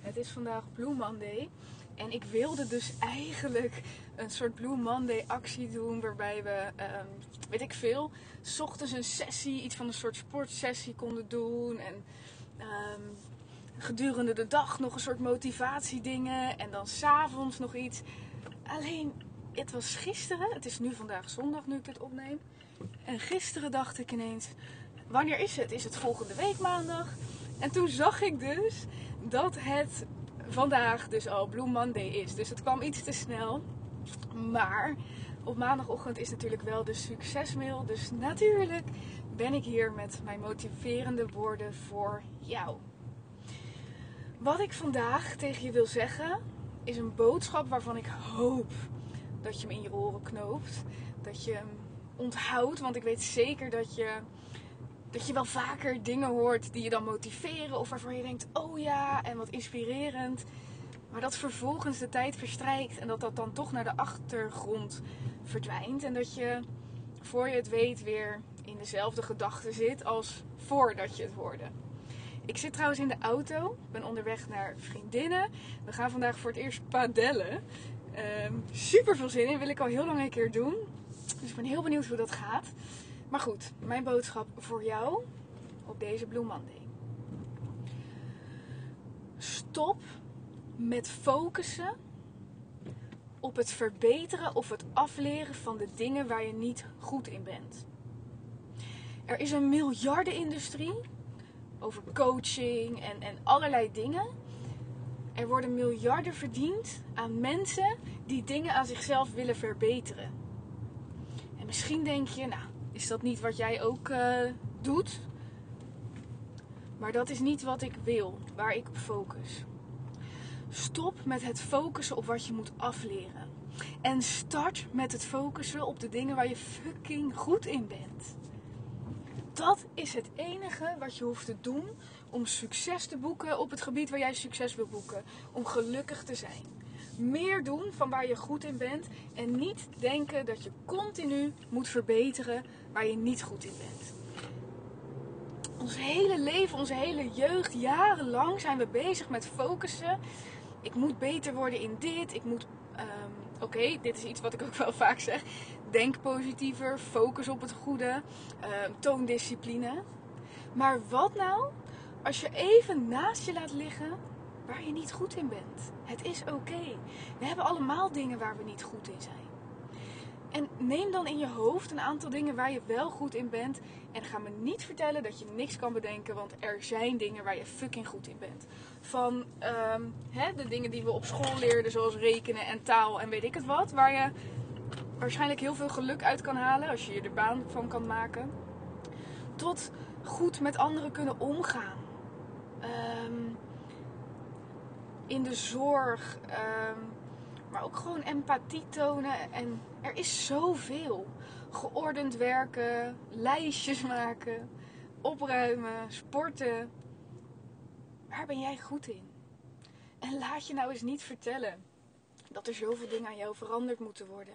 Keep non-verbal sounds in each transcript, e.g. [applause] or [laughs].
Het is vandaag Blue Monday. En ik wilde dus eigenlijk een soort Blue Monday actie doen. Waarbij we, um, weet ik veel, s ochtends een sessie, iets van een soort sportsessie konden doen. En um, gedurende de dag nog een soort motivatiedingen. En dan s'avonds nog iets. Alleen, het was gisteren. Het is nu vandaag zondag nu ik dit opneem. En gisteren dacht ik ineens, wanneer is het? Is het volgende week maandag? En toen zag ik dus dat het vandaag dus al Blue Monday is. Dus het kwam iets te snel. Maar op maandagochtend is natuurlijk wel de succesmail. Dus natuurlijk ben ik hier met mijn motiverende woorden voor jou. Wat ik vandaag tegen je wil zeggen is een boodschap waarvan ik hoop dat je hem in je oren knoopt. Dat je hem onthoudt, want ik weet zeker dat je dat je wel vaker dingen hoort die je dan motiveren of waarvan je denkt, oh ja, en wat inspirerend. Maar dat vervolgens de tijd verstrijkt en dat dat dan toch naar de achtergrond verdwijnt. En dat je voor je het weet weer in dezelfde gedachten zit als voordat je het hoorde. Ik zit trouwens in de auto, ben onderweg naar vriendinnen. We gaan vandaag voor het eerst padellen. Um, super veel zin in, wil ik al heel lang een keer doen. Dus ik ben heel benieuwd hoe dat gaat. Maar goed, mijn boodschap voor jou op deze Blue Monday. Stop met focussen op het verbeteren of het afleren van de dingen waar je niet goed in bent. Er is een miljardenindustrie over coaching en, en allerlei dingen. Er worden miljarden verdiend aan mensen die dingen aan zichzelf willen verbeteren. En misschien denk je, nou, is dat niet wat jij ook uh, doet? Maar dat is niet wat ik wil, waar ik op focus. Stop met het focussen op wat je moet afleren. En start met het focussen op de dingen waar je fucking goed in bent. Dat is het enige wat je hoeft te doen om succes te boeken op het gebied waar jij succes wil boeken. Om gelukkig te zijn meer doen van waar je goed in bent. En niet denken dat je continu moet verbeteren waar je niet goed in bent. Ons hele leven, onze hele jeugd, jarenlang zijn we bezig met focussen. Ik moet beter worden in dit. Ik moet. Um, Oké, dit is iets wat ik ook wel vaak zeg. Denk positiever, focus op het goede, um, toon discipline. Maar wat nou als je even naast je laat liggen waar je niet goed in bent. Het is oké. We hebben allemaal dingen waar we niet goed in zijn. En neem dan in je hoofd een aantal dingen waar je wel goed in bent. En ga me niet vertellen dat je niks kan bedenken, want er zijn dingen waar je fucking goed in bent. Van um, hè, de dingen die we op school leerden, zoals rekenen en taal en weet ik het wat. Waar je waarschijnlijk heel veel geluk uit kan halen als je je er baan van kan maken. Tot goed met anderen kunnen omgaan. Um, in de zorg. Um, maar ook gewoon empathie tonen. En er is zoveel. Geordend werken, lijstjes maken, opruimen, sporten. Waar ben jij goed in? En laat je nou eens niet vertellen dat er zoveel dingen aan jou veranderd moeten worden.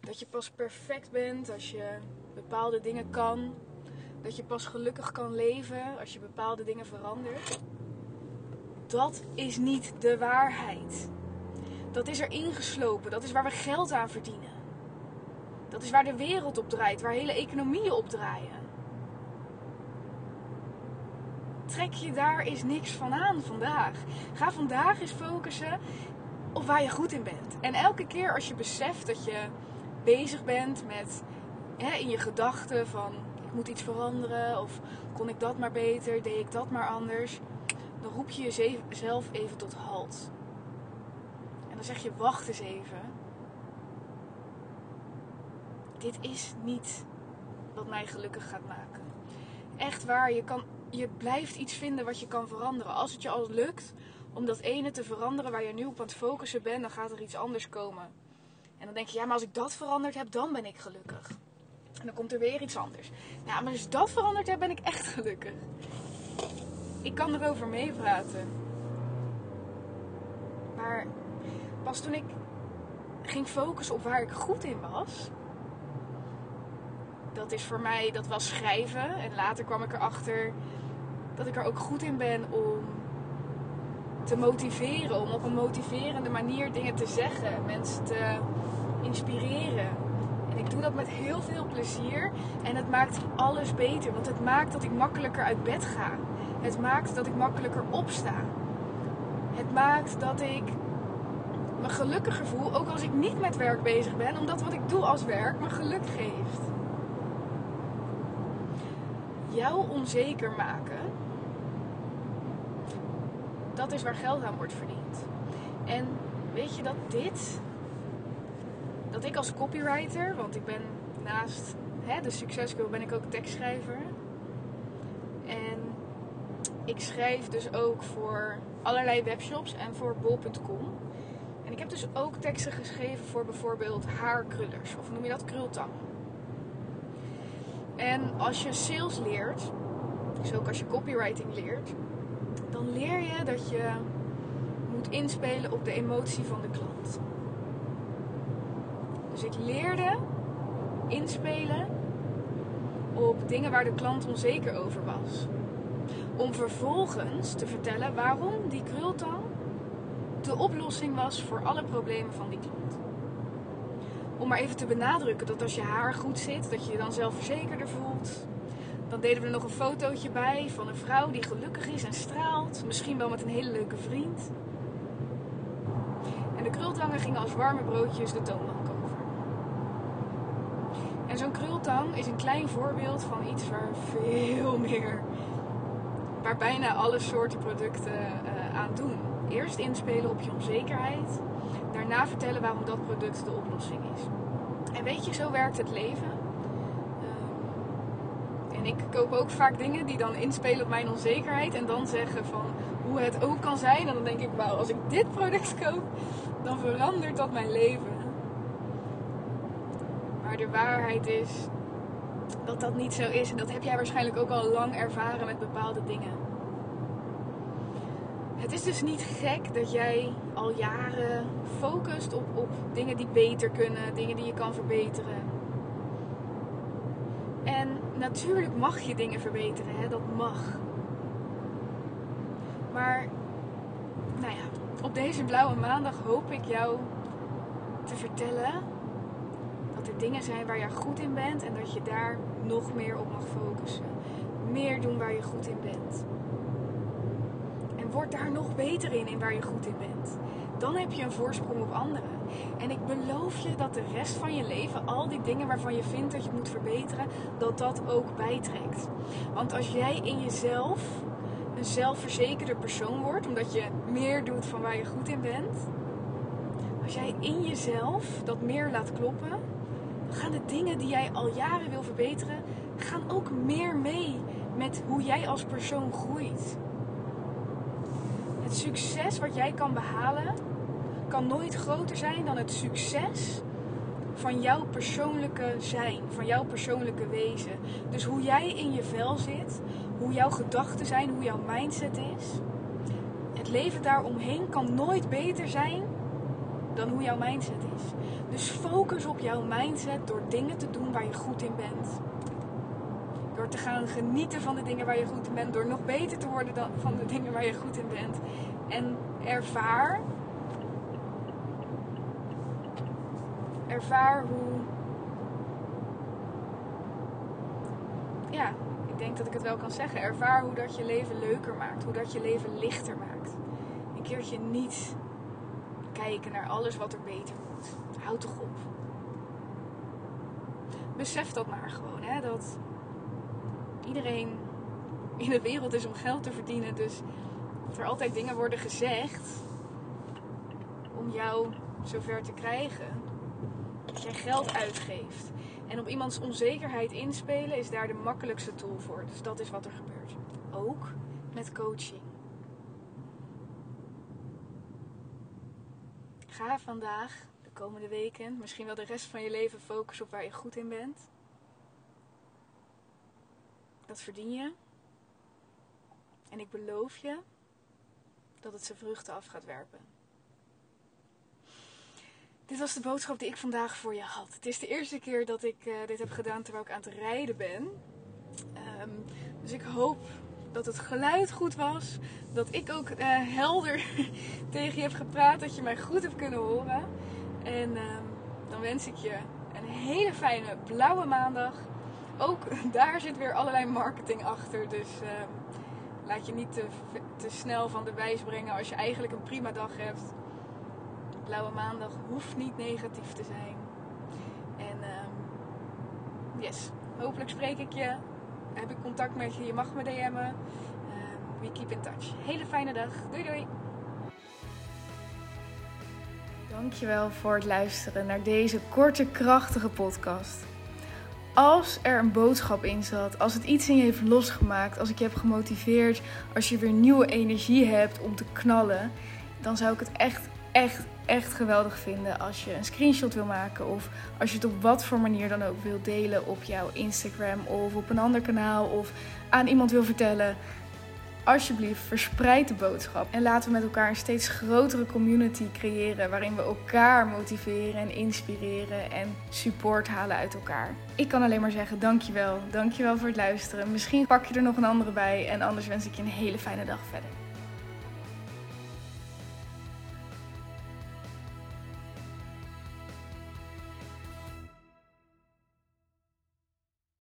Dat je pas perfect bent als je bepaalde dingen kan. Dat je pas gelukkig kan leven als je bepaalde dingen verandert dat is niet de waarheid. Dat is er ingeslopen. Dat is waar we geld aan verdienen. Dat is waar de wereld op draait, waar hele economieën op draaien. Trek je daar eens niks van aan vandaag. Ga vandaag eens focussen of waar je goed in bent. En elke keer als je beseft dat je bezig bent met hè, in je gedachten van ik moet iets veranderen of kon ik dat maar beter, deed ik dat maar anders, dan roep je jezelf even tot halt. En dan zeg je wacht eens even. Dit is niet wat mij gelukkig gaat maken. Echt waar, je, kan, je blijft iets vinden wat je kan veranderen. Als het je al lukt om dat ene te veranderen waar je nu op aan het focussen bent, dan gaat er iets anders komen. En dan denk je, ja, maar als ik dat veranderd heb, dan ben ik gelukkig. En dan komt er weer iets anders. Ja, maar als ik dat veranderd heb, ben ik echt gelukkig. Ik kan erover meepraten. Maar pas toen ik ging focussen op waar ik goed in was, dat is voor mij, dat was schrijven. En later kwam ik erachter dat ik er ook goed in ben om te motiveren. Om op een motiverende manier dingen te zeggen. Mensen te inspireren. En ik doe dat met heel veel plezier. En het maakt alles beter. Want het maakt dat ik makkelijker uit bed ga. Het maakt dat ik makkelijker opsta. Het maakt dat ik me gelukkiger voel. Ook als ik niet met werk bezig ben. Omdat wat ik doe als werk me geluk geeft. Jou onzeker maken dat is waar geld aan wordt verdiend. En weet je dat dit, dat ik als copywriter, want ik ben naast hè, de succescoach ben ik ook tekstschrijver. En ik schrijf dus ook voor allerlei webshops en voor bol.com. En ik heb dus ook teksten geschreven voor bijvoorbeeld haarkrullers, of noem je dat krultang. En als je sales leert, dus ook als je copywriting leert, dan leer je dat je moet inspelen op de emotie van de klant. Dus ik leerde inspelen op dingen waar de klant onzeker over was. Om vervolgens te vertellen waarom die krultang de oplossing was voor alle problemen van die klant. Om maar even te benadrukken dat als je haar goed zit, dat je je dan zelfverzekerder voelt, dan deden we er nog een fotootje bij van een vrouw die gelukkig is en straalt. Misschien wel met een hele leuke vriend. En de krultangen gingen als warme broodjes de toonbank over. En zo'n krultang is een klein voorbeeld van iets waar veel [laughs] meer, waar bijna alle soorten producten uh, aan doen. Eerst inspelen op je onzekerheid, daarna vertellen waarom dat product de oplossing is. En weet je, zo werkt het leven ik koop ook vaak dingen die dan inspelen op mijn onzekerheid. En dan zeggen van hoe het ook kan zijn. En dan denk ik, wauw, als ik dit product koop, dan verandert dat mijn leven. Maar de waarheid is dat dat niet zo is. En dat heb jij waarschijnlijk ook al lang ervaren met bepaalde dingen. Het is dus niet gek dat jij al jaren focust op, op dingen die beter kunnen, dingen die je kan verbeteren. En natuurlijk mag je dingen verbeteren, hè? dat mag. Maar, nou ja, op deze blauwe maandag hoop ik jou te vertellen dat dingen zijn waar je goed in bent en dat je daar nog meer op mag focussen. Meer doen waar je goed in bent. En word daar nog beter in, in waar je goed in bent. Dan heb je een voorsprong op anderen. En ik beloof je dat de rest van je leven, al die dingen waarvan je vindt dat je moet verbeteren, dat dat ook bijtrekt. Want als jij in jezelf een zelfverzekerde persoon wordt, omdat je meer doet van waar je goed in bent, als jij in jezelf dat meer laat kloppen, gaan de dingen die jij al jaren wil verbeteren, gaan ook meer mee met hoe jij als persoon groeit. Het succes wat jij kan behalen, kan nooit groter zijn dan het succes van jouw persoonlijke zijn, van jouw persoonlijke wezen. Dus hoe jij in je vel zit, hoe jouw gedachten zijn, hoe jouw mindset is. Het leven daaromheen kan nooit beter zijn dan hoe jouw mindset is. Dus focus op jouw mindset door dingen te doen waar je goed in bent. Door te gaan genieten van de dingen waar je goed in bent. Door nog beter te worden van de dingen waar je goed in bent. En ervaar ervaar hoe. Ja, ik denk dat ik het wel kan zeggen. Ervaar hoe dat je leven leuker maakt. Hoe dat je leven lichter maakt. Een keertje niet kijken naar alles wat er beter moet. Houd toch op. Besef dat maar gewoon, hè, dat iedereen in de wereld is om geld te verdienen. Dus dat er altijd dingen worden gezegd om jou zover te krijgen dat jij geld uitgeeft. En op iemands onzekerheid inspelen is daar de makkelijkste tool voor. Dus dat is wat er gebeurt. Ook met coaching. Ga vandaag, de komende weken, misschien wel de rest van je leven focussen op waar je goed in bent. Dat verdien je. En ik beloof je dat het zijn vruchten af gaat werpen. Dit was de boodschap die ik vandaag voor je had. Het is de eerste keer dat ik uh, dit heb gedaan terwijl ik aan het rijden ben. Um, dus ik hoop dat het geluid goed was. Dat ik ook uh, helder [laughs] tegen je heb gepraat. Dat je mij goed hebt kunnen horen. En um, dan wens ik je een hele fijne blauwe maandag. Ook [laughs] daar zit weer allerlei marketing achter. Dus uh, laat je niet te, te snel van de wijs brengen als je eigenlijk een prima dag hebt. Blauwe maandag hoeft niet negatief te zijn. En um, yes, hopelijk spreek ik je. Heb ik contact met je. Je mag me DM'en. Um, we keep in touch. Hele fijne dag. Doei doei. Dankjewel voor het luisteren naar deze korte, krachtige podcast. Als er een boodschap in zat, als het iets in je heeft losgemaakt, als ik je heb gemotiveerd, als je weer nieuwe energie hebt om te knallen, dan zou ik het echt, echt, echt geweldig vinden als je een screenshot wil maken of als je het op wat voor manier dan ook wil delen op jouw Instagram of op een ander kanaal of aan iemand wil vertellen. Alsjeblieft, verspreid de boodschap en laten we met elkaar een steeds grotere community creëren waarin we elkaar motiveren en inspireren en support halen uit elkaar. Ik kan alleen maar zeggen dankjewel, dankjewel voor het luisteren. Misschien pak je er nog een andere bij en anders wens ik je een hele fijne dag verder.